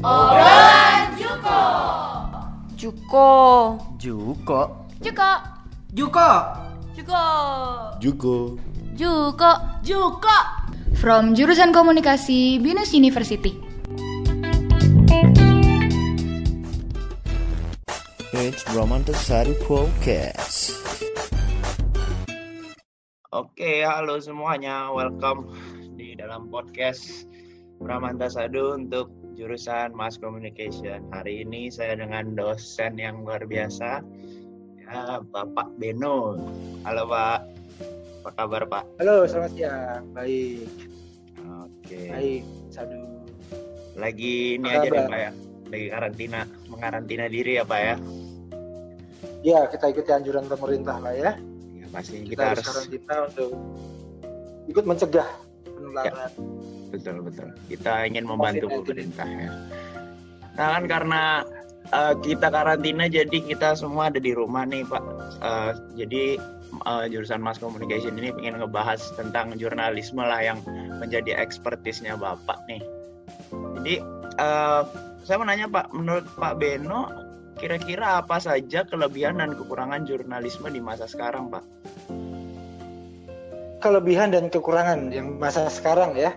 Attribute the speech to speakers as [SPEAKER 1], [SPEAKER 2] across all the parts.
[SPEAKER 1] Obrolan Juko.
[SPEAKER 2] Juko.
[SPEAKER 3] Juko.
[SPEAKER 1] Juko.
[SPEAKER 3] Juko.
[SPEAKER 1] Juko.
[SPEAKER 4] Juko.
[SPEAKER 1] Juko. Juko. From jurusan komunikasi Binus University.
[SPEAKER 4] It's Romantasari Podcast.
[SPEAKER 3] Oke, halo semuanya. Welcome di dalam podcast Bramanta Sadu untuk jurusan Mass Communication. Hari ini saya dengan dosen yang luar biasa, ya Bapak Beno. Halo Pak, apa kabar Pak?
[SPEAKER 5] Halo, selamat siang. Baik,
[SPEAKER 3] Oke.
[SPEAKER 5] baik. Sadu.
[SPEAKER 3] Lagi ini
[SPEAKER 5] Apa
[SPEAKER 3] aja nih
[SPEAKER 5] kabar?
[SPEAKER 3] Pak ya, lagi karantina, mengarantina diri ya Pak ya.
[SPEAKER 5] Ya, kita ikuti anjuran pemerintah lah ya.
[SPEAKER 3] Ya, pasti
[SPEAKER 5] Kita,
[SPEAKER 3] kita,
[SPEAKER 5] harus karantina untuk ikut mencegah penularan.
[SPEAKER 3] Betul betul. Kita ingin membantu
[SPEAKER 5] COVID-19.
[SPEAKER 3] pemerintah ya. Nah kan karena uh, kita karantina jadi kita semua ada di rumah nih Pak. Uh, jadi uh, jurusan Mass Communication ini ingin ngebahas tentang jurnalisme lah yang menjadi ekspertisnya Bapak nih. Jadi uh, saya mau nanya Pak, menurut Pak Beno kira-kira apa saja kelebihan dan kekurangan jurnalisme di masa sekarang Pak?
[SPEAKER 5] Kelebihan dan kekurangan yang masa sekarang ya.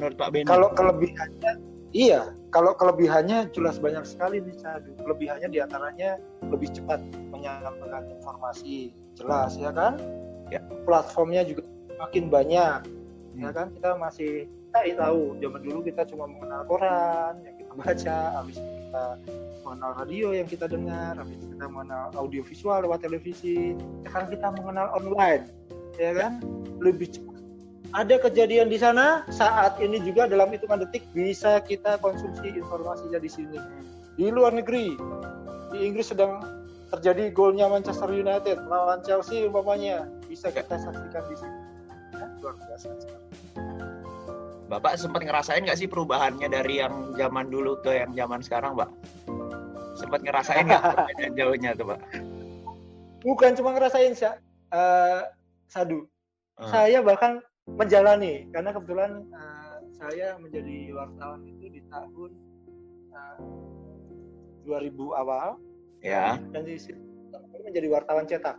[SPEAKER 3] Menurut Pak Beno.
[SPEAKER 5] Kalau kelebihannya, iya. Kalau kelebihannya jelas banyak sekali nih Sadu. Kelebihannya di antaranya lebih cepat menyampaikan informasi, jelas ya kan?
[SPEAKER 3] Ya.
[SPEAKER 5] Platformnya juga makin banyak, ya
[SPEAKER 3] Hmm.
[SPEAKER 5] kan? Kita masih kita tahu zaman dulu kita cuma mengenal koran yang kita baca, habis kita mengenal radio yang kita dengar, habis itu kita mengenal audiovisual lewat televisi. Sekarang kita mengenal online, ya kan? Lebih cepat ada kejadian di sana saat ini juga dalam hitungan detik bisa kita konsumsi informasinya di sini di luar negeri di Inggris sedang terjadi golnya Manchester United melawan Chelsea umpamanya bisa kita saksikan di sini ya, luar biasa.
[SPEAKER 3] Bapak sempat ngerasain nggak sih perubahannya dari yang zaman dulu ke yang zaman sekarang, Pak? Sempat ngerasain nggak perbedaan jauhnya tuh, Pak?
[SPEAKER 5] bukan cuma ngerasain Sya. Eh, sadu
[SPEAKER 3] Hmm.
[SPEAKER 5] saya bahkan menjalani karena kebetulan eh, saya menjadi wartawan itu di tahun eh, 2000 awal
[SPEAKER 3] Ya,
[SPEAKER 5] dan di situ menjadi wartawan cetak.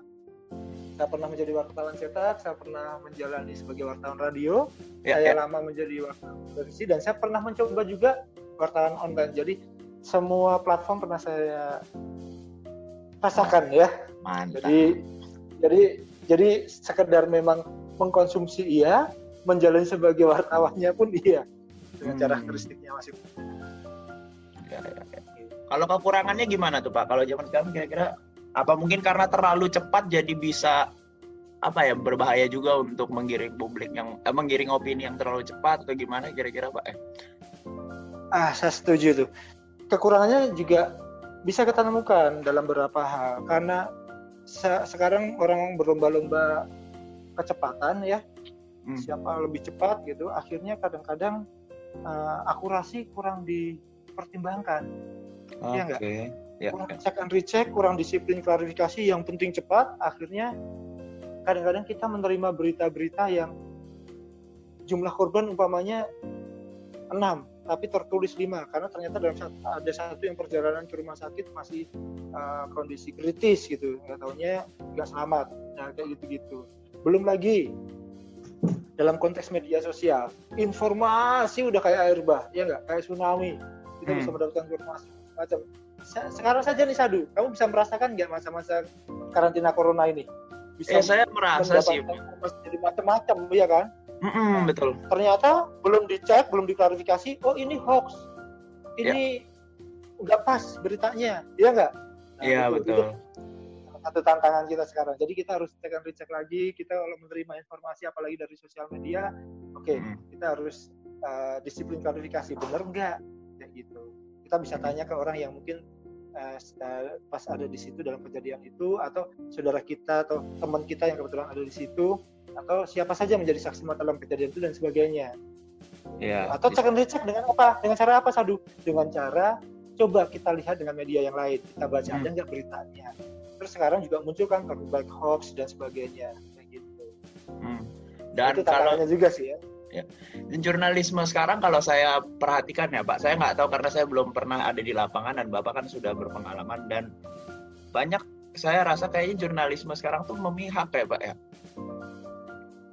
[SPEAKER 5] Saya pernah menjadi wartawan cetak, saya pernah menjalani sebagai wartawan radio,
[SPEAKER 3] ya,
[SPEAKER 5] saya
[SPEAKER 3] ya.
[SPEAKER 5] lama menjadi wartawan televisi dan saya pernah mencoba juga wartawan online. Jadi semua platform pernah saya rasakan ya.
[SPEAKER 3] mantap.
[SPEAKER 5] Jadi jadi jadi sekedar memang mengkonsumsi iya, menjalani sebagai wartawannya pun iya dengan
[SPEAKER 3] Hmm.
[SPEAKER 5] karakteristiknya masing
[SPEAKER 3] Ya, ya, ya. Kalau kekurangannya gimana tuh, Pak? Kalau zaman sekarang kira-kira apa mungkin karena terlalu cepat jadi bisa apa ya berbahaya juga untuk menggiring publik yang eh, menggiring opini yang terlalu cepat atau gimana kira-kira, Pak? Eh,
[SPEAKER 5] Ah, saya setuju tuh. Kekurangannya juga bisa kita temukan dalam beberapa hal karena se- sekarang orang berlomba-lomba kecepatan ya.
[SPEAKER 3] Hmm.
[SPEAKER 5] Siapa lebih cepat gitu, akhirnya kadang-kadang eh, akurasi kurang dipertimbangkan. Iya nggak?
[SPEAKER 3] Oke. Ya,
[SPEAKER 5] Kurang
[SPEAKER 3] ya.
[SPEAKER 5] check and recheck, kurang disiplin klarifikasi yang penting cepat, akhirnya kadang-kadang kita menerima berita-berita yang jumlah korban umpamanya 6 tapi tertulis 5 karena ternyata dalam satu, ada satu yang perjalanan ke rumah sakit masih uh, kondisi kritis gitu nggak taunya nggak selamat nah kayak gitu-gitu belum lagi dalam konteks media sosial informasi udah kayak air bah ya nggak kayak tsunami kita
[SPEAKER 3] Hmm.
[SPEAKER 5] bisa mendapatkan informasi macam Se- sekarang saja nih Sadu kamu bisa merasakan nggak masa-masa karantina corona ini bisa
[SPEAKER 3] Eh, saya merasa sih.
[SPEAKER 5] dari macam-macam ya kan
[SPEAKER 3] Mm-mm, betul.
[SPEAKER 5] ternyata belum dicek, belum diklarifikasi, oh ini hoax, ini nggak pas beritanya, ya nggak? Nah,
[SPEAKER 3] Iya,
[SPEAKER 5] itu-
[SPEAKER 3] betul.
[SPEAKER 5] salah satu tantangan kita sekarang. Jadi kita harus cek and recheck lagi. Kita kalau menerima informasi apalagi dari sosial media, oke,
[SPEAKER 3] Mm.
[SPEAKER 5] kita harus uh, disiplin klarifikasi, bener nggak? Kayak gitu. Kita bisa tanya ke orang yang mungkin uh, pas ada di situ dalam kejadian itu, atau saudara kita atau teman kita yang kebetulan ada di situ, atau siapa saja menjadi saksi mata dalam kejadian itu dan sebagainya.
[SPEAKER 3] Ya.
[SPEAKER 5] Atau check and recheck dengan apa? Dengan cara apa Sadu? Dengan cara coba kita lihat dengan media yang lain. Kita baca
[SPEAKER 3] Hmm.
[SPEAKER 5] ada nggak beritanya. Terus sekarang juga muncul kan baik hoax dan sebagainya. Kayak gitu.
[SPEAKER 3] Hmm. Dan
[SPEAKER 5] itu
[SPEAKER 3] kalau
[SPEAKER 5] juga sih ya.
[SPEAKER 3] Ya. Dan jurnalisme sekarang kalau saya perhatikan ya Pak, saya nggak tahu karena saya belum pernah ada di lapangan dan Bapak kan sudah berpengalaman dan banyak saya rasa kayaknya jurnalisme sekarang tuh memihak ya Pak ya.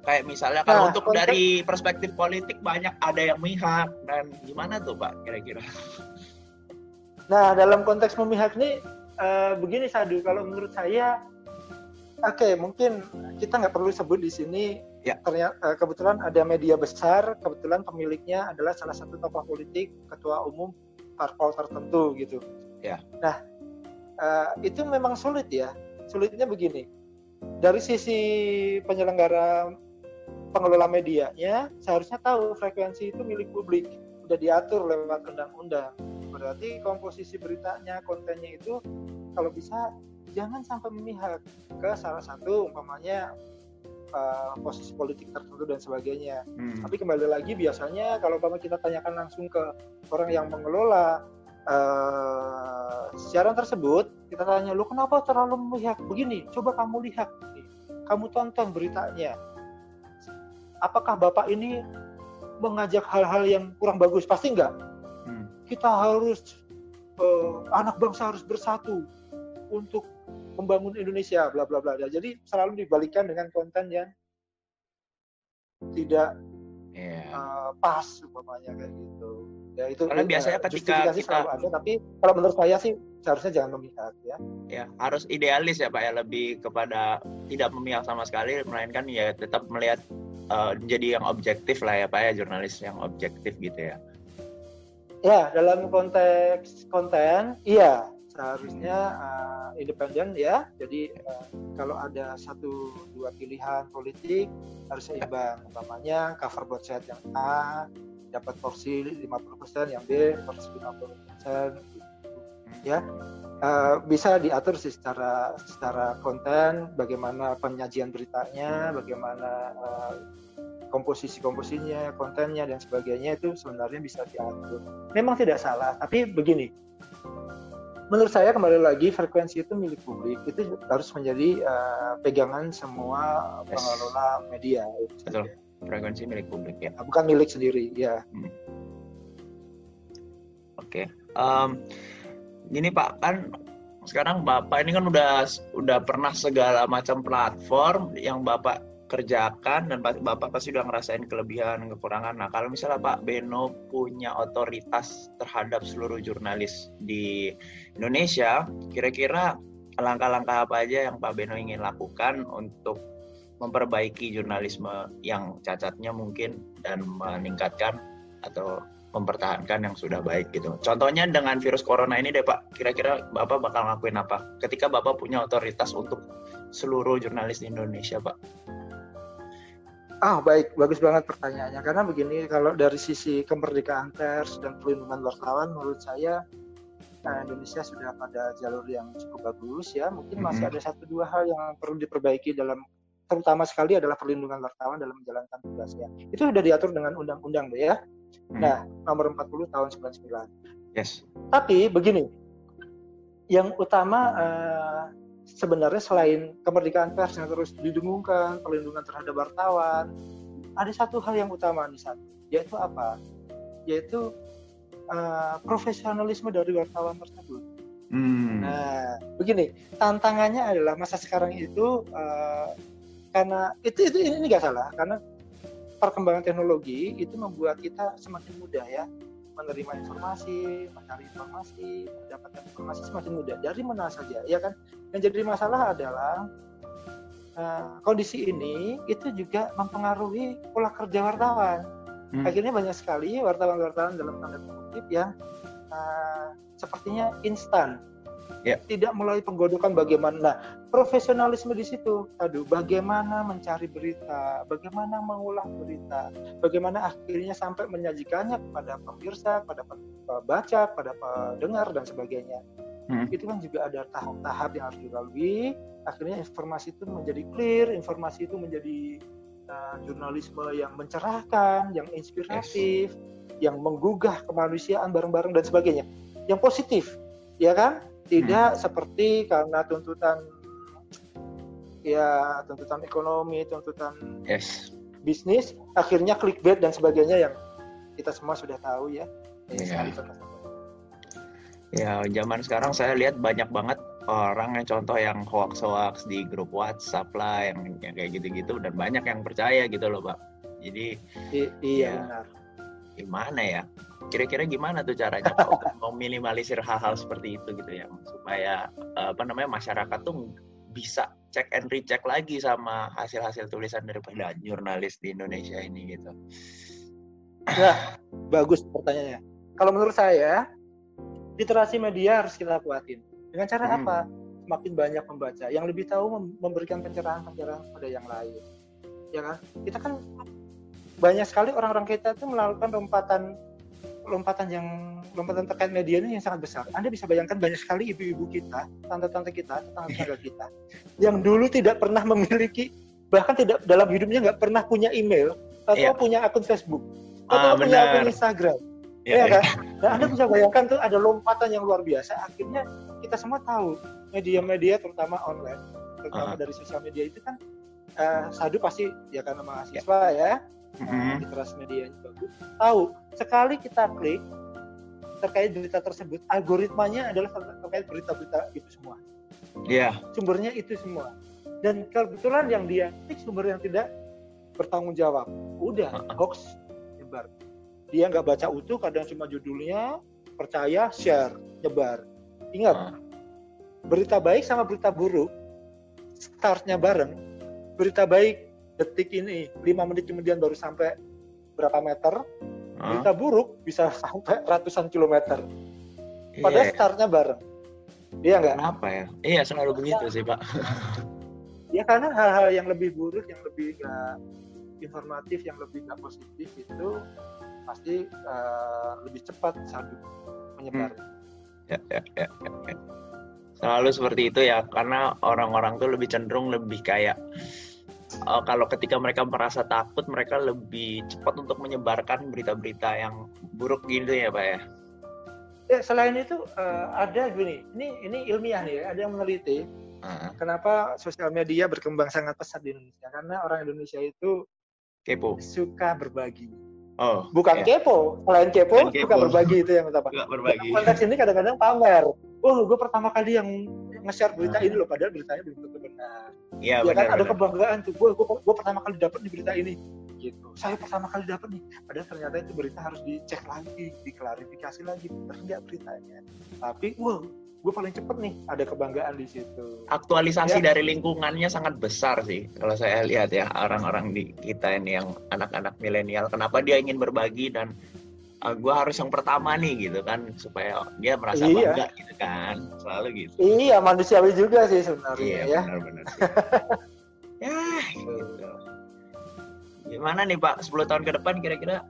[SPEAKER 3] Kayak misalnya kalau
[SPEAKER 5] Nah,
[SPEAKER 3] untuk
[SPEAKER 5] konteks-
[SPEAKER 3] dari perspektif politik banyak ada yang mihak dan gimana tuh Pak kira-kira?
[SPEAKER 5] Nah, dalam konteks memihak ini eh, begini Sadu, kalau menurut saya, oke mungkin kita nggak perlu sebut di sini.
[SPEAKER 3] Ya.
[SPEAKER 5] Ternyata eh, kebetulan ada media besar, kebetulan pemiliknya adalah salah satu tokoh politik, ketua umum parpol tertentu gitu.
[SPEAKER 3] Ya.
[SPEAKER 5] Nah, eh, itu memang sulit ya. Sulitnya begini, dari sisi penyelenggara pengelola medianya seharusnya tahu frekuensi itu milik publik, udah diatur lewat undang-undang berarti komposisi beritanya kontennya itu kalau bisa jangan sampai memihak ke salah satu umpamanya uh, posisi politik tertentu dan sebagainya
[SPEAKER 3] Hmm.
[SPEAKER 5] tapi kembali lagi biasanya kalau umpama kita tanyakan langsung ke orang yang mengelola uh, siaran tersebut kita tanya lu kenapa terlalu memihak begini coba kamu lihat nih. kamu tonton beritanya apakah bapak ini mengajak hal-hal yang kurang bagus pasti enggak. Kita harus eh, anak bangsa harus bersatu untuk membangun Indonesia bla bla bla. Jadi selalu dibalikan dengan konten yang tidak
[SPEAKER 3] Iya.
[SPEAKER 5] eh, pas umpamanya kayak gitu. Ya itu
[SPEAKER 3] Karena biasanya ketika kita-
[SPEAKER 5] ada tapi kalau menurut saya sih seharusnya jangan memihak ya.
[SPEAKER 3] Ya harus idealis ya Pak ya. Lebih kepada tidak memihak sama sekali melainkan ya tetap melihat eh, menjadi yang objektif lah ya Pak ya. Jurnalis yang objektif gitu ya
[SPEAKER 5] ya dalam konteks konten iya seharusnya eh, independen ya. Jadi eh, kalau ada satu dua pilihan politik harus seimbang. Umpamanya cover buat set yang A dapat porsi 50% yang B porsi 50% gitu. ya. Eh, bisa diatur sih secara secara konten bagaimana penyajian beritanya bagaimana eh, komposisi komposisinya kontennya dan sebagainya itu sebenarnya bisa diatur. Memang tidak salah tapi begini. Menurut saya kembali lagi frekuensi itu milik publik. Itu harus menjadi eh, pegangan semua
[SPEAKER 3] Yes.
[SPEAKER 5] pengelola media itu
[SPEAKER 3] Betul. frekuensi milik publik ya.
[SPEAKER 5] Nah, bukan milik sendiri ya.
[SPEAKER 3] Oke. Em, gini Pak, kan sekarang Bapak ini kan udah udah pernah segala macam platform yang Bapak kerjakan dan pa- Bapak pasti udah ngerasain kelebihan kekurangan. Nah, kalau misalnya Pak Beno punya otoritas terhadap seluruh jurnalis di Indonesia, kira-kira langkah-langkah apa aja yang Pak Beno ingin lakukan untuk memperbaiki jurnalisme yang cacatnya mungkin dan meningkatkan atau mempertahankan yang sudah baik gitu. Contohnya dengan virus corona ini deh Pak, kira-kira Bapak bakal ngelakuin apa? Ketika Bapak punya otoritas untuk seluruh jurnalis di Indonesia Pak.
[SPEAKER 5] Ah baik, bagus banget pertanyaannya. Karena begini, kalau dari sisi kemerdekaan pers dan perlindungan wartawan, menurut saya nah, Indonesia sudah pada jalur yang cukup bagus ya. Mungkin masih ada satu dua hal yang perlu diperbaiki dalam terutama sekali adalah perlindungan wartawan dalam menjalankan tugasnya. Itu sudah diatur dengan undang-undang ya.
[SPEAKER 3] Hmm.
[SPEAKER 5] Nah, nomor 40 tahun 99.
[SPEAKER 3] Yes.
[SPEAKER 5] Tapi begini, yang utama eh, sebenarnya selain kemerdekaan pers yang terus didengungkan, perlindungan terhadap wartawan, ada satu hal yang utama nih satu, yaitu apa? Yaitu eh, profesionalisme dari wartawan tersebut.
[SPEAKER 3] Hmm.
[SPEAKER 5] Nah, begini, tantangannya adalah masa sekarang itu eh, karena itu itu ini nggak salah karena perkembangan teknologi itu membuat kita semakin mudah ya menerima informasi, mencari informasi, mendapatkan informasi semakin mudah dari mana saja, ya kan? Yang jadi masalah adalah eh, kondisi ini itu juga mempengaruhi pola kerja wartawan.
[SPEAKER 3] Hmm.
[SPEAKER 5] Akhirnya banyak sekali wartawan-wartawan dalam tanda kutip yang eh, sepertinya instan,
[SPEAKER 3] Ya.
[SPEAKER 5] tidak melalui penggodokan bagaimana. Nah, profesionalisme di situ, aduh, bagaimana mencari berita, bagaimana mengulah berita, bagaimana akhirnya sampai menyajikannya kepada pemirsa, kepada pembaca, kepada pendengar dan sebagainya.
[SPEAKER 3] Hmm.
[SPEAKER 5] Itu kan juga ada tahap-tahap yang harus dilalui. Akhirnya informasi itu menjadi clear, informasi itu menjadi uh, jurnalisme yang mencerahkan, yang inspiratif, yang menggugah kemanusiaan bareng-bareng dan sebagainya. Yang positif, ya kan? Tidak seperti karena tuntutan ya tuntutan ekonomi, tuntutan
[SPEAKER 3] Yes.
[SPEAKER 5] bisnis akhirnya clickbait dan sebagainya yang kita semua sudah tahu ya sekali contoh.
[SPEAKER 3] Ya, zaman sekarang saya lihat banyak banget orang yang contoh yang hoax-hoax di grup WhatsApp lah, yang, yang kayak gitu-gitu, dan banyak yang percaya gitu loh, Pak. Jadi,
[SPEAKER 5] I- iya
[SPEAKER 3] Iya.
[SPEAKER 5] benar
[SPEAKER 3] gimana ya? Kira-kira gimana tuh caranya untuk meminimalisir hal-hal seperti itu gitu ya, supaya eh, apa namanya masyarakat tuh bisa cek and recheck lagi sama hasil-hasil tulisan daripada jurnalis di Indonesia ini gitu.
[SPEAKER 5] bagus pertanyaannya. Kalau menurut saya literasi media harus kita kuatin. Dengan cara
[SPEAKER 3] Hmm.
[SPEAKER 5] apa? Semakin banyak membaca. Yang lebih tahu mem- memberikan pencerahan-pencerahan pada yang lain. Ya kan? Kita kan banyak sekali orang-orang kita itu melakukan lompatan lompatan yang lompatan terkait media ini yang sangat besar. Anda bisa bayangkan banyak sekali ibu-ibu kita, tante-tante kita, tetangga-tetangga kita yang dulu tidak pernah memiliki bahkan tidak dalam hidupnya nggak pernah punya email atau
[SPEAKER 3] Iya.
[SPEAKER 5] punya akun Facebook
[SPEAKER 3] Ah,
[SPEAKER 5] atau punya akun. Instagram.
[SPEAKER 3] Ya,
[SPEAKER 5] Ya kan? Nah, Anda bisa bayangkan tuh ada lompatan yang luar biasa. Akhirnya kita semua tahu media-media terutama online, terutama
[SPEAKER 3] Ah.
[SPEAKER 5] dari sosial media itu kan eh, Sadu pasti ya karena mahasiswa ya,
[SPEAKER 3] Mhm.
[SPEAKER 5] literasi medianya bagus. Tahu sekali kita klik terkait berita tersebut, algoritmanya adalah ter- terkait berita-berita itu semua.
[SPEAKER 3] Iya.
[SPEAKER 5] Sumbernya itu semua. Dan kebetulan yang dia klik sumber yang tidak bertanggung jawab. Udah
[SPEAKER 3] Ah, ah.
[SPEAKER 5] hoax nyebar. Dia nggak baca utuh, kadang cuma judulnya, percaya, share, nyebar. Ingat, berita baik sama berita buruk startnya bareng. Berita baik detik ini 5 menit kemudian baru sampai berapa meter.
[SPEAKER 3] Ah,
[SPEAKER 5] Berita buruk bisa sampai ratusan kilometer. Padahal
[SPEAKER 3] iya.
[SPEAKER 5] startnya bareng. Iya nggak?
[SPEAKER 3] Kenapa ya? Iya selalu begitu sih Pak.
[SPEAKER 5] Ya karena hal-hal yang lebih buruk, yang lebih nggak informatif, yang lebih nggak positif itu pasti eh, lebih cepat sadu menyebar.
[SPEAKER 3] Ya, ya, ya, ya, ya. Selalu seperti itu ya, karena orang-orang tuh lebih cenderung lebih kayak eh, kalau ketika mereka merasa takut, mereka lebih cepat untuk menyebarkan berita-berita yang buruk gitu ya Pak ya.
[SPEAKER 5] Ya, selain itu eh, ada gini, ini ini ilmiah nih, ya, ada yang meneliti
[SPEAKER 3] Ah,
[SPEAKER 5] kenapa sosial media berkembang sangat pesat di Indonesia karena orang Indonesia itu
[SPEAKER 3] kepo.
[SPEAKER 5] suka berbagi.
[SPEAKER 3] Oh,
[SPEAKER 5] Bukan
[SPEAKER 3] ya.
[SPEAKER 5] kepo, selain kepo,
[SPEAKER 3] Bukan
[SPEAKER 5] suka berbagi itu yang utama.
[SPEAKER 3] Berbagi.
[SPEAKER 5] Dalam konteks ini kadang-kadang pamer. Oh, gue pertama kali yang nge-share berita
[SPEAKER 3] Ah.
[SPEAKER 5] ini loh, padahal beritanya belum tentu benar.
[SPEAKER 3] Iya
[SPEAKER 5] ya kan? ada kebanggaan tuh. Gue gue pertama kali dapat di berita ini. Gitu. Saya pertama kali dapat nih. Padahal ternyata itu berita harus dicek lagi diklarifikasi lagi. Benar nggak beritanya? Tapi wah gue paling cepet nih. Ada kebanggaan di situ.
[SPEAKER 3] Aktualisasi
[SPEAKER 5] Ya.
[SPEAKER 3] dari lingkungannya sangat besar sih kalau saya lihat ya orang-orang di kita ini yang anak-anak milenial. Kenapa dia ingin berbagi dan gue harus yang pertama nih gitu kan supaya dia merasa
[SPEAKER 5] Iya.
[SPEAKER 3] bangga gitu kan selalu gitu.
[SPEAKER 5] iya manusiawi juga sih sebenarnya
[SPEAKER 3] Iya
[SPEAKER 5] ya
[SPEAKER 3] benar-benar. sih. ya gitu. Gimana nih Pak 10 tahun ke depan kira-kira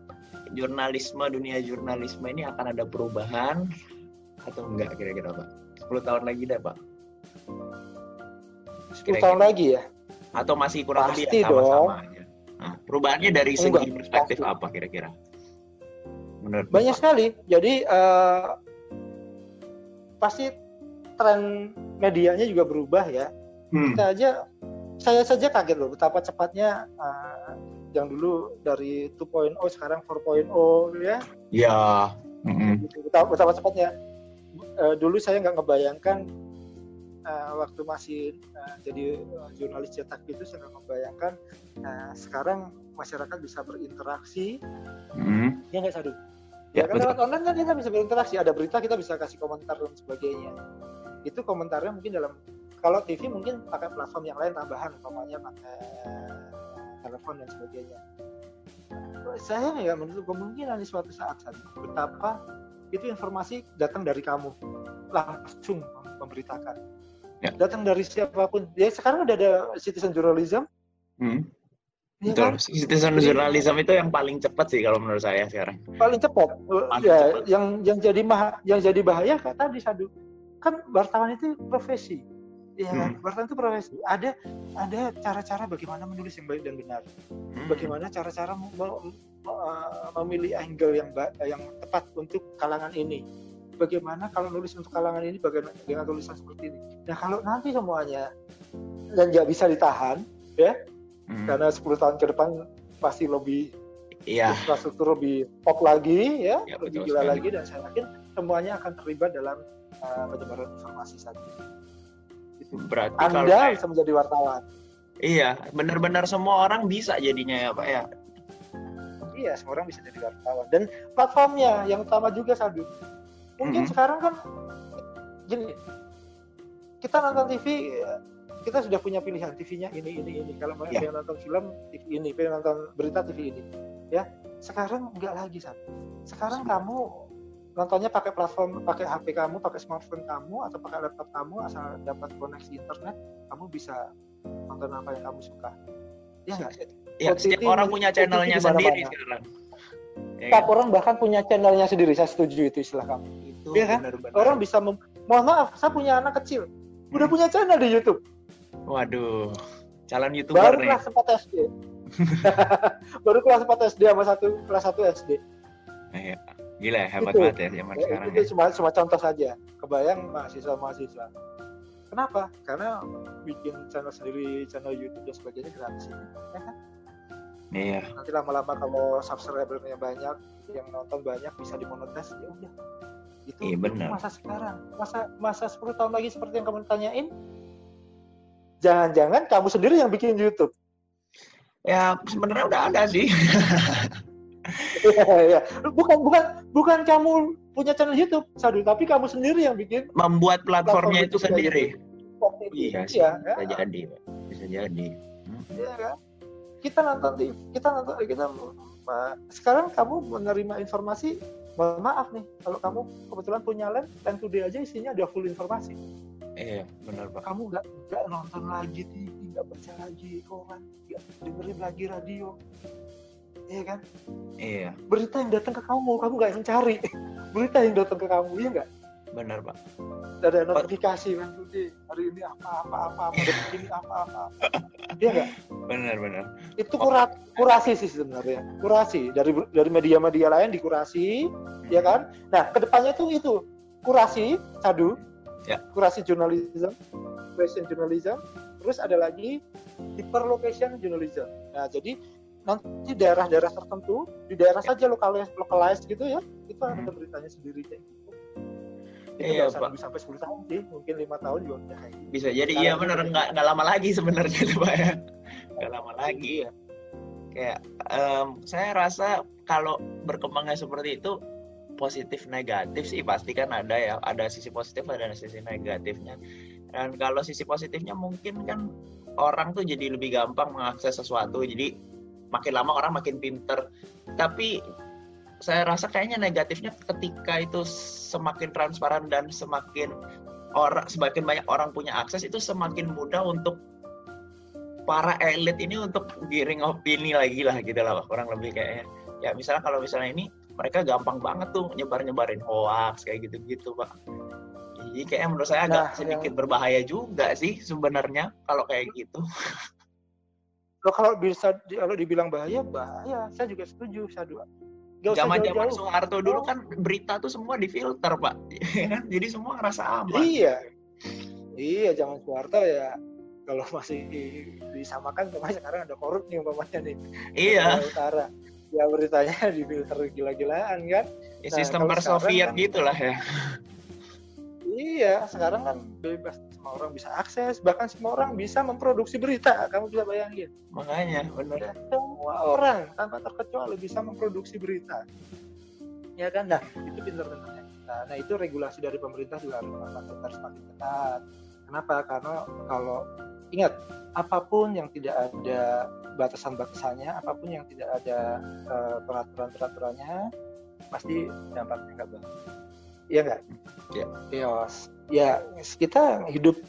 [SPEAKER 3] jurnalisme dunia jurnalisme ini akan ada perubahan atau enggak kira-kira Pak? 10 tahun lagi deh Pak.
[SPEAKER 5] 10
[SPEAKER 3] Kira-kira.
[SPEAKER 5] tahun lagi ya
[SPEAKER 3] Atau masih kurang lebih
[SPEAKER 5] Pasti
[SPEAKER 3] ya, sama-sama
[SPEAKER 5] dong.
[SPEAKER 3] aja? Nah, perubahannya dari segi
[SPEAKER 5] Enggak,
[SPEAKER 3] perspektif
[SPEAKER 5] pasti.
[SPEAKER 3] apa kira-kira? Menurut
[SPEAKER 5] banyak sekali jadi eh, pasti tren medianya juga berubah ya
[SPEAKER 3] Hmm.
[SPEAKER 5] kita aja saya saja kaget loh betapa cepatnya eh, yang dulu dari 2.0 sekarang 4.0 ya
[SPEAKER 3] Ya. mm-mm.
[SPEAKER 5] gitu. betapa, betapa cepatnya Eh, dulu saya nggak ngebayangkan eh, waktu masih eh, jadi eh, jurnalis cetak itu saya nggak membayangkan eh, sekarang masyarakat bisa berinteraksi
[SPEAKER 3] Mm.
[SPEAKER 5] ya nggak sadu
[SPEAKER 3] Ya,
[SPEAKER 5] ya kan
[SPEAKER 3] betul.
[SPEAKER 5] lewat online kan kita bisa berinteraksi ada berita kita bisa kasih komentar dan sebagainya itu komentarnya mungkin dalam kalau TV mungkin pakai platform yang lain tambahan umpamanya pakai telepon dan sebagainya saya nggak menutup kemungkinan di suatu saat Sadu, betapa itu informasi datang dari kamu langsung memberitakan
[SPEAKER 3] Ya.
[SPEAKER 5] datang dari siapa pun ya sekarang udah ada citizen journalism
[SPEAKER 3] Mm.
[SPEAKER 5] Ya
[SPEAKER 3] Betul.
[SPEAKER 5] kan?
[SPEAKER 3] Citizen journalism itu yang paling cepat sih kalau menurut saya sekarang.
[SPEAKER 5] paling cepat
[SPEAKER 3] Paling
[SPEAKER 5] ya yang yang jadi mah yang jadi bahaya kayak tadi sadu kan wartawan itu profesi ya?
[SPEAKER 3] Hmm.
[SPEAKER 5] wartawan itu profesi ada ada cara-cara bagaimana menulis yang baik dan benar
[SPEAKER 3] Hmm.
[SPEAKER 5] bagaimana cara-cara uh, memilih angle yang yang tepat untuk kalangan ini bagaimana kalau nulis untuk kalangan ini bagaimana dengan tulisan seperti ini nah kalau nanti semuanya dan nggak bisa ditahan
[SPEAKER 3] Hmm.
[SPEAKER 5] karena 10 tahun ke depan pasti lebih
[SPEAKER 3] Iya,
[SPEAKER 5] infrastruktur lebih top lagi ya,
[SPEAKER 3] Ya,
[SPEAKER 5] lebih gila
[SPEAKER 3] sekali.
[SPEAKER 5] lagi dan saya yakin semuanya akan terlibat dalam uh, penyebaran informasi saat ini. Itu.
[SPEAKER 3] berarti kalau
[SPEAKER 5] Anda
[SPEAKER 3] kayak-
[SPEAKER 5] bisa menjadi wartawan.
[SPEAKER 3] iya, benar-benar semua orang bisa jadinya ya Pak ya.
[SPEAKER 5] Iya, semua orang bisa jadi wartawan. Dan platformnya yang utama juga Sadu. Mungkin
[SPEAKER 3] Mhm.
[SPEAKER 5] sekarang kan gini, kita nonton TV kita sudah punya pilihan TV-nya ini ini ini. Kalau mau pengen nonton film TV ini, pengen nonton berita TV ini. Ya, sekarang enggak lagi Sadu. Sekarang kamu nontonnya pakai platform, pakai HP kamu, pakai smartphone kamu atau pakai laptop kamu asal dapat koneksi internet, kamu bisa nonton apa yang kamu suka. Ya enggak?
[SPEAKER 3] Ya,
[SPEAKER 5] OTT
[SPEAKER 3] setiap orang punya channelnya sendiri sekarang. Ya,
[SPEAKER 5] Setiap orang bahkan punya channelnya sendiri. Saya setuju itu istilah kamu.
[SPEAKER 3] itu
[SPEAKER 5] Iya kan?
[SPEAKER 3] benar-benar.
[SPEAKER 5] Orang bisa mem- mohon maaf, saya punya anak kecil, udah
[SPEAKER 3] Hmm.
[SPEAKER 5] punya channel di YouTube,
[SPEAKER 3] Waduh, calon youtuber
[SPEAKER 5] baru
[SPEAKER 3] nih.
[SPEAKER 5] kelas 4 SD. baru kelas 4 SD sama satu kelas 1 SD.
[SPEAKER 3] Iya. Gila ya, hebat
[SPEAKER 5] Itu.
[SPEAKER 3] banget ya zaman
[SPEAKER 5] Ya,
[SPEAKER 3] sekarang
[SPEAKER 5] itu
[SPEAKER 3] ya.
[SPEAKER 5] cuma cuma contoh saja. Kebayang mahasiswa-mahasiswa. Kenapa? Karena bikin channel sendiri, channel YouTube dan sebagainya gratis ini. Ya kan?
[SPEAKER 3] Iya,
[SPEAKER 5] Nanti lama-lama kalau subscribernya banyak, yang nonton banyak bisa dimonetis, ya udah. Itu,
[SPEAKER 3] Iya,
[SPEAKER 5] itu
[SPEAKER 3] benar.
[SPEAKER 5] masa sekarang. Masa masa 10 tahun lagi seperti yang kamu tanyain, jangan-jangan kamu sendiri yang bikin YouTube.
[SPEAKER 3] ya sebenarnya udah ada sih.
[SPEAKER 5] Iya, bukan bukan bukan kamu punya channel YouTube, Sadu, tapi kamu sendiri yang bikin
[SPEAKER 3] Membuat platformnya
[SPEAKER 5] Platform
[SPEAKER 3] itu sendiri. Iya sih,
[SPEAKER 5] Iya,
[SPEAKER 3] bisa
[SPEAKER 5] ya.
[SPEAKER 3] jadi, bisa jadi. Hmm.
[SPEAKER 5] Iya kan? Kita nonton TV, kita nonton kita sekarang kamu menerima informasi mohon maaf nih kalau kamu kebetulan punya land land today aja isinya udah full informasi
[SPEAKER 3] Iya, benar Pak.
[SPEAKER 5] kamu nggak nggak nonton lagi TV nggak baca lagi koran nggak dengerin lagi radio. Iya kan?
[SPEAKER 3] Iya,
[SPEAKER 5] berita yang datang ke kamu kamu nggak yang cari. Berita yang datang ke kamu iya nggak?
[SPEAKER 3] Benar Pak.
[SPEAKER 5] ada notifikasi today hari ini apa apa detik ini apa apa apa. Iya nggak?
[SPEAKER 3] Benar benar.
[SPEAKER 5] itu kura- kurasi sih sebenarnya. Kurasi. Dari dari media-media lain dikurasi ya kan? Nah ke depannya tuh itu. Kurasi sadu
[SPEAKER 3] Ya.
[SPEAKER 5] kurasi journalism question journalism terus ada lagi hyperlocation journalism nah jadi nanti daerah-daerah tertentu di daerah saja localize localize gitu ya itu ada
[SPEAKER 3] Hmm.
[SPEAKER 5] beritanya sendiri kayak gitu itu
[SPEAKER 3] Iya, Pak.
[SPEAKER 5] sampai 10 tahun sih mungkin lima tahun juga udah kayak gitu
[SPEAKER 3] Bisa jadi iya
[SPEAKER 5] itu
[SPEAKER 3] benar nggak nggak lama lagi sebenarnya tuh Pak ya. Nggak lama lagi ya. Kayak em, saya rasa kalau berkembangnya seperti itu positif negatif sih pasti kan ada ya. Ada sisi positif ada sisi negatifnya. Dan kalau sisi positifnya mungkin kan orang tuh jadi lebih gampang mengakses sesuatu. Jadi makin lama orang makin pinter. Tapi saya rasa kayaknya negatifnya ketika itu semakin transparan dan semakin orang semakin banyak orang punya akses itu semakin mudah untuk para elit ini untuk giring opini lagi lah gitu lah kurang lebih kayaknya. Ya misalnya kalau misalnya ini mereka gampang banget tuh nyebar nyebarin hoax kayak gitu gitu pak. Jadi kayak menurut saya agak
[SPEAKER 5] Nah,
[SPEAKER 3] sedikit berbahaya juga sih sebenarnya kalau kayak gitu.
[SPEAKER 5] Loh, kalau bisa kalau dibilang bahaya bahaya. Saya juga setuju saya dua.
[SPEAKER 3] Zaman zaman. Soeharto dulu kan berita tuh semua difilter pak. Jadi semua ngerasa aman.
[SPEAKER 5] Iya. Iya, zaman Soeharto ya kalau masih di- disamakan sama sekarang ada korup nih umpamanya nih.
[SPEAKER 3] iya.
[SPEAKER 5] Utara. Ya beritanya difilter gila-gilaan kan.
[SPEAKER 3] ya,
[SPEAKER 5] Nah,
[SPEAKER 3] sistem bersoviet
[SPEAKER 5] kan-
[SPEAKER 3] gitu lah ya
[SPEAKER 5] Iya, sekarang kan bebas semua orang bisa akses, bahkan semua orang bisa memproduksi berita. Kamu bisa bayangin.
[SPEAKER 3] makanya bener
[SPEAKER 5] Ya, semua orang tanpa terkecuali bisa memproduksi berita. Ya kan? Nah, itu pinter-pinternya kita. Nah, itu regulasi dari pemerintah juga harus harus semakin ketat. Kenapa? Karena kalau ingat apa pun yang tidak ada batasan-batasannya, apa pun yang tidak ada eh, peraturan-peraturannya, pasti dampaknya nggak bagus. Iya nggak?
[SPEAKER 3] Iya.
[SPEAKER 5] Chaos. Ya, kita hidup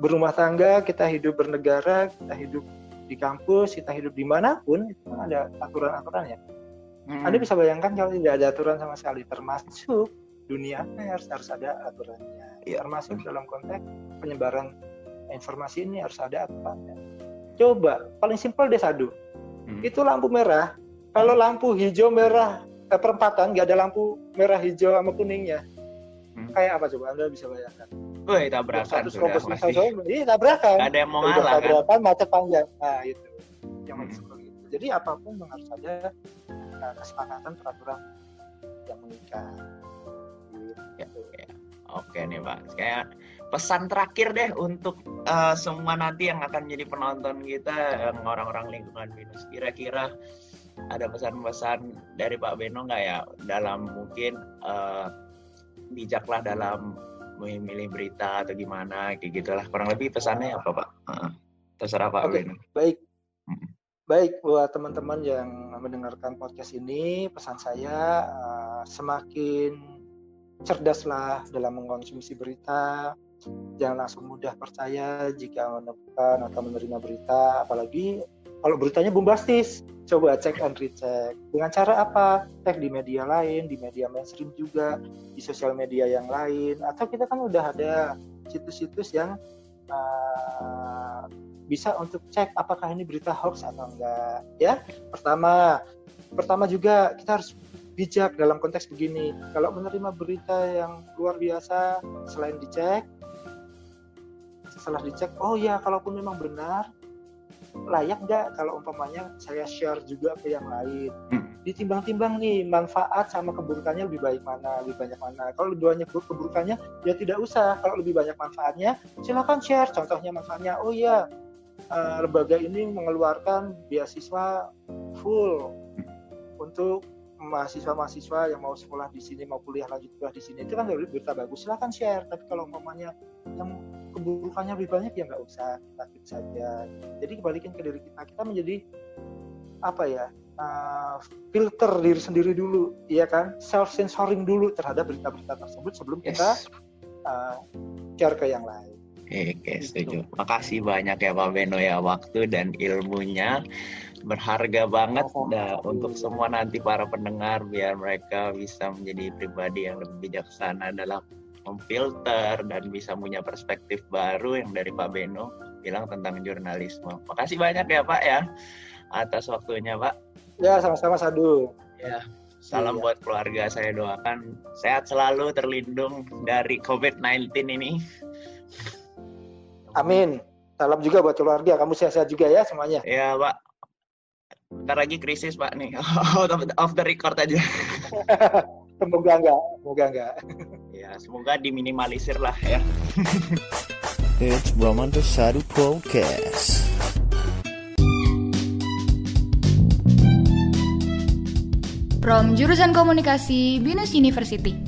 [SPEAKER 5] berumah tangga, kita hidup bernegara, kita hidup di kampus, kita hidup di mana pun, itu kan ada aturan-aturannya.
[SPEAKER 3] Hmm.
[SPEAKER 5] Anda bisa bayangkan kalau tidak ada aturan sama sekali, termasuk dunia pers harus ada aturannya.
[SPEAKER 3] Iya.
[SPEAKER 5] Termasuk dalam konteks penyebaran informasi ini harus ada aturannya. Coba, paling simpel deh Sadu.
[SPEAKER 3] Hmm.
[SPEAKER 5] Itu lampu merah. Kalau lampu hijau merah eh, perempatan nggak ada lampu merah hijau sama kuningnya.
[SPEAKER 3] Hmm.
[SPEAKER 5] Kayak apa coba Anda bisa bayangkan?
[SPEAKER 3] Woi tabrakan sudah
[SPEAKER 5] serobos
[SPEAKER 3] pasti
[SPEAKER 5] Iya, tabrakan.
[SPEAKER 3] Gak ada yang mau ngalah kan
[SPEAKER 5] tabrakan macet panjang. Nah, itu. Yang
[SPEAKER 3] Hmm.
[SPEAKER 5] seperti itu. Jadi apa pun harus ada uh, kesepakatan peraturan yang mengikat. Gitu.
[SPEAKER 3] Oke nih Pak, kayak pesan terakhir deh untuk uh, semua nanti yang akan menjadi penonton kita, yang orang-orang lingkungan Binus. Kira-kira ada pesan-pesan dari Pak Beno nggak ya dalam mungkin uh, bijaklah dalam memilih berita atau gimana kayak gitulah kurang lebih pesannya apa Pak? Uh, terserah Pak
[SPEAKER 5] Oke,
[SPEAKER 3] Beno.
[SPEAKER 5] Baik.
[SPEAKER 3] Mm.
[SPEAKER 5] Baik buat teman-teman yang mendengarkan podcast ini, pesan saya uh, semakin cerdaslah dalam mengkonsumsi berita. Jangan langsung mudah percaya jika menemukan atau menerima berita, apalagi kalau beritanya bombastis. Coba cek and recheck. Dengan cara apa? Cek di media lain, di media mainstream juga, di sosial media yang lain, atau kita kan udah ada situs-situs yang uh, bisa untuk cek apakah ini berita hoax atau enggak. Ya, pertama, pertama juga kita harus bijak dalam konteks begini. Kalau menerima berita yang luar biasa, selain dicek, setelah dicek, oh ya, kalaupun memang benar, layak nggak kalau umpamanya saya share juga ke yang lain.
[SPEAKER 3] Hmm.
[SPEAKER 5] Ditimbang-timbang nih manfaat sama keburukannya lebih baik mana, lebih banyak mana. Kalau lebih banyak keburukannya, ya tidak usah. Kalau lebih banyak manfaatnya, silakan share. Contohnya manfaatnya, oh ya, uh, lembaga ini mengeluarkan beasiswa full untuk mahasiswa-mahasiswa yang mau sekolah di sini mau kuliah lanjut kuliah di sini itu kan berita bagus. Silahkan share. Tapi kalau umpamanya yang keburukannya lebih banyak ya nggak usah. Takut saja. Jadi kebalikin ke diri kita. Kita menjadi apa ya uh, filter diri sendiri dulu ya kan? Self censoring dulu terhadap berita-berita tersebut sebelum kita uh, share ke yang lain.
[SPEAKER 3] Oke, setuju. Makasih banyak ya Pak Beno ya waktu dan ilmunya berharga banget dah untuk semua nanti para pendengar biar mereka bisa menjadi pribadi yang lebih bijaksana dalam memfilter dan bisa punya perspektif baru yang dari Pak Beno bilang tentang jurnalisme. Makasih banyak ya Pak ya atas waktunya Pak.
[SPEAKER 5] Ya sama-sama Sadu.
[SPEAKER 3] Ya. Salam
[SPEAKER 5] Iya.
[SPEAKER 3] buat keluarga saya doakan sehat selalu terlindung dari COVID-19 ini.
[SPEAKER 5] Amin. Salam juga buat keluarga. Kamu sehat-sehat juga ya semuanya.
[SPEAKER 3] Ya Pak. Bentar lagi krisis Pak nih. Out of, off the record aja.
[SPEAKER 5] Semoga enggak. Semoga enggak.
[SPEAKER 3] Ya semoga diminimalisir lah ya.
[SPEAKER 4] It's Bromanto Sadu Podcast.
[SPEAKER 1] From Jurusan Komunikasi Binus University.